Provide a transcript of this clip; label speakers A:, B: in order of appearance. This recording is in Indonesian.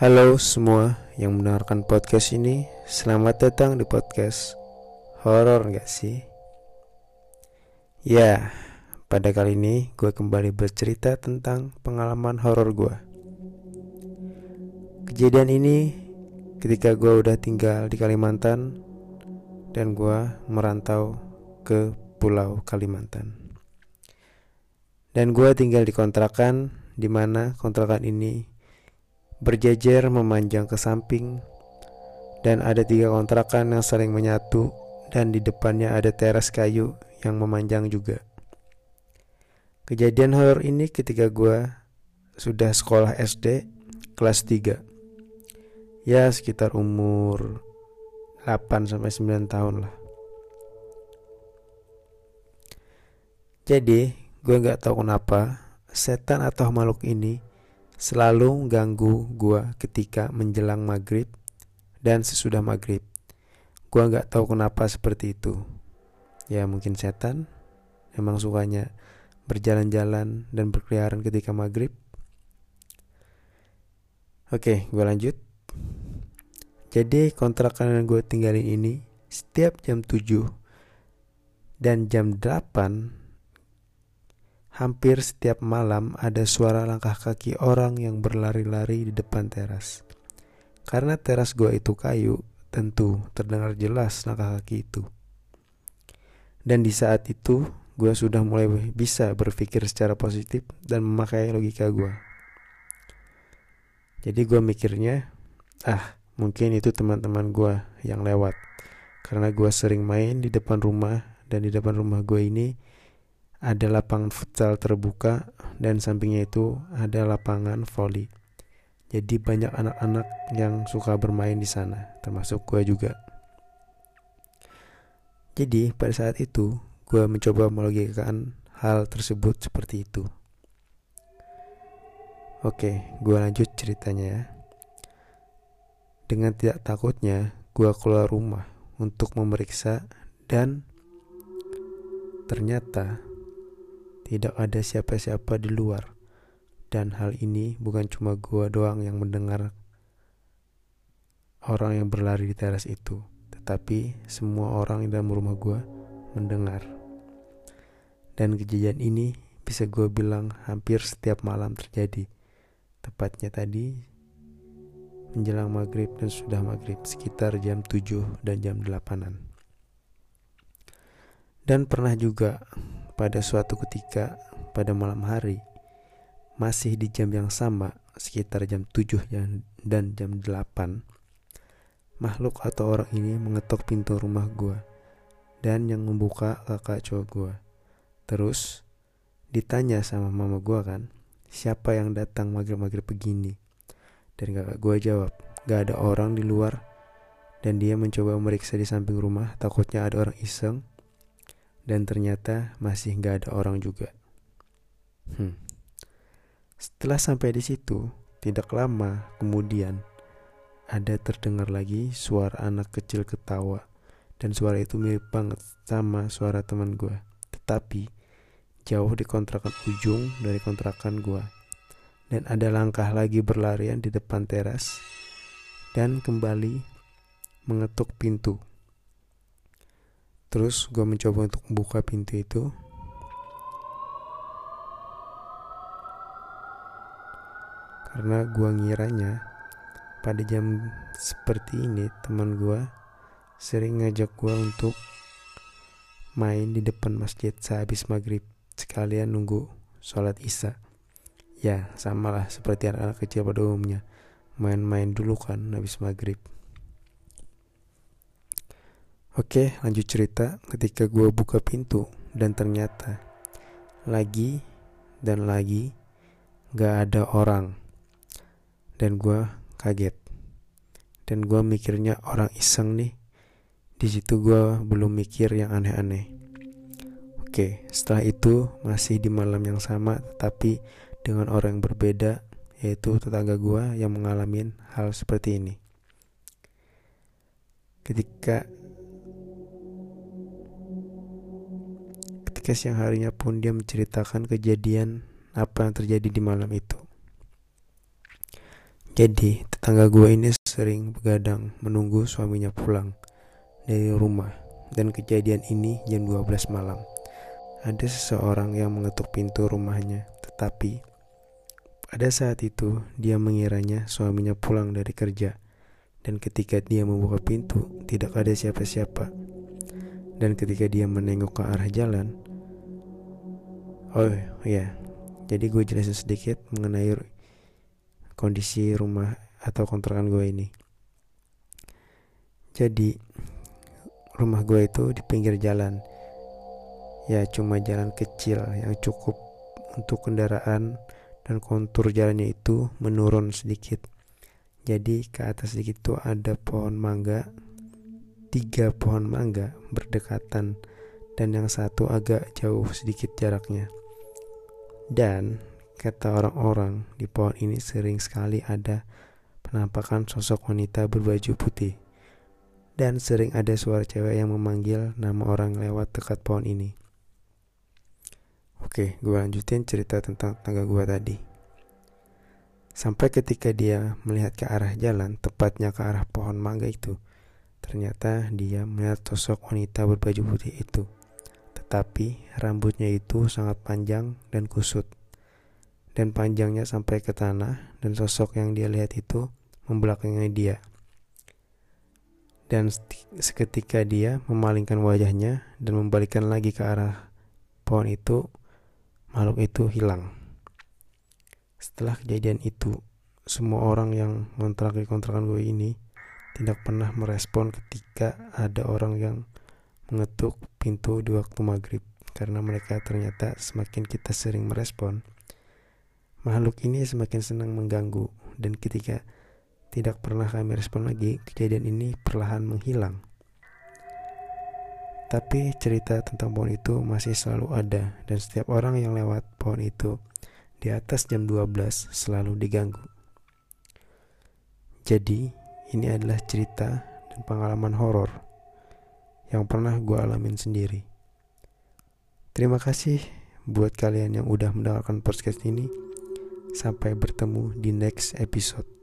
A: Halo semua yang mendengarkan podcast ini Selamat datang di podcast Horor gak sih? Ya, pada kali ini gue kembali bercerita tentang pengalaman horor gue Kejadian ini ketika gue udah tinggal di Kalimantan Dan gue merantau ke pulau Kalimantan Dan gue tinggal di kontrakan Di mana kontrakan ini berjejer memanjang ke samping dan ada tiga kontrakan yang saling menyatu dan di depannya ada teras kayu yang memanjang juga. Kejadian horor ini ketika gue sudah sekolah SD kelas 3. Ya sekitar umur 8 sampai 9 tahun lah. Jadi gue nggak tahu kenapa setan atau makhluk ini selalu ganggu gua ketika menjelang maghrib dan sesudah maghrib. Gua nggak tahu kenapa seperti itu. Ya mungkin setan emang sukanya berjalan-jalan dan berkeliaran ketika maghrib. Oke, gue lanjut. Jadi kontrakan yang gue tinggalin ini setiap jam 7 dan jam 8 Hampir setiap malam ada suara langkah kaki orang yang berlari-lari di depan teras. Karena teras gua itu kayu, tentu terdengar jelas langkah kaki itu. Dan di saat itu, gua sudah mulai bisa berpikir secara positif dan memakai logika gua. Jadi gua mikirnya, ah mungkin itu teman-teman gua yang lewat. Karena gua sering main di depan rumah dan di depan rumah gua ini ada lapangan futsal terbuka dan sampingnya itu ada lapangan voli. Jadi banyak anak-anak yang suka bermain di sana, termasuk gue juga. Jadi pada saat itu gue mencoba melogikakan hal tersebut seperti itu. Oke, gue lanjut ceritanya ya. Dengan tidak takutnya, gue keluar rumah untuk memeriksa dan ternyata tidak ada siapa-siapa di luar. Dan hal ini bukan cuma gua doang yang mendengar orang yang berlari di teras itu, tetapi semua orang di dalam rumah gua mendengar. Dan kejadian ini bisa gue bilang hampir setiap malam terjadi. Tepatnya tadi menjelang maghrib dan sudah maghrib sekitar jam 7 dan jam 8an. Dan pernah juga pada suatu ketika pada malam hari masih di jam yang sama sekitar jam 7 dan jam 8 makhluk atau orang ini mengetok pintu rumah gua dan yang membuka kakak cowok gua. Terus ditanya sama mama gua kan siapa yang datang maghrib-maghrib begini? Dan kakak gua jawab gak ada orang di luar. Dan dia mencoba memeriksa di samping rumah takutnya ada orang iseng dan ternyata masih nggak ada orang juga. Hmm. Setelah sampai di situ, tidak lama kemudian ada terdengar lagi suara anak kecil ketawa dan suara itu mirip banget sama suara teman gue. Tetapi jauh di kontrakan ujung dari kontrakan gue. Dan ada langkah lagi berlarian di depan teras dan kembali mengetuk pintu. Terus gue mencoba untuk membuka pintu itu. Karena gue ngiranya pada jam seperti ini teman gue sering ngajak gue untuk main di depan masjid sehabis maghrib sekalian nunggu sholat isya. Ya sama lah seperti anak-anak kecil pada umumnya main-main dulu kan habis maghrib. Oke, lanjut cerita. Ketika gue buka pintu dan ternyata lagi dan lagi gak ada orang, dan gue kaget. Dan gue mikirnya orang iseng nih. Di situ gue belum mikir yang aneh-aneh. Oke, setelah itu masih di malam yang sama, tetapi dengan orang yang berbeda, yaitu tetangga gue yang mengalami hal seperti ini. Ketika Ketika siang harinya pun dia menceritakan kejadian apa yang terjadi di malam itu. Jadi tetangga gue ini sering begadang menunggu suaminya pulang dari rumah dan kejadian ini jam 12 malam. Ada seseorang yang mengetuk pintu rumahnya tetapi pada saat itu dia mengiranya suaminya pulang dari kerja dan ketika dia membuka pintu tidak ada siapa-siapa. Dan ketika dia menengok ke arah jalan, oh ya, jadi gue jelasin sedikit mengenai kondisi rumah atau kontrakan gue ini. Jadi rumah gue itu di pinggir jalan. Ya cuma jalan kecil yang cukup untuk kendaraan dan kontur jalannya itu menurun sedikit. Jadi ke atas sedikit itu ada pohon mangga tiga pohon mangga berdekatan dan yang satu agak jauh sedikit jaraknya dan Kata orang-orang, di pohon ini sering sekali ada penampakan sosok wanita berbaju putih. Dan sering ada suara cewek yang memanggil nama orang lewat dekat pohon ini. Oke, gue lanjutin cerita tentang tangga gue tadi. Sampai ketika dia melihat ke arah jalan, tepatnya ke arah pohon mangga itu, ternyata dia melihat sosok wanita berbaju putih itu. Tetapi rambutnya itu sangat panjang dan kusut dan panjangnya sampai ke tanah dan sosok yang dia lihat itu membelakangi dia. Dan seketika dia memalingkan wajahnya dan membalikkan lagi ke arah pohon itu, makhluk itu hilang. Setelah kejadian itu, semua orang yang ngontrak kontrakan gue ini tidak pernah merespon ketika ada orang yang mengetuk pintu di waktu maghrib karena mereka ternyata semakin kita sering merespon Makhluk ini semakin senang mengganggu dan ketika tidak pernah kami respon lagi, kejadian ini perlahan menghilang. Tapi cerita tentang pohon itu masih selalu ada dan setiap orang yang lewat pohon itu di atas jam 12 selalu diganggu. Jadi, ini adalah cerita dan pengalaman horor yang pernah gue alamin sendiri. Terima kasih buat kalian yang udah mendengarkan podcast ini. Sampai bertemu di next episode.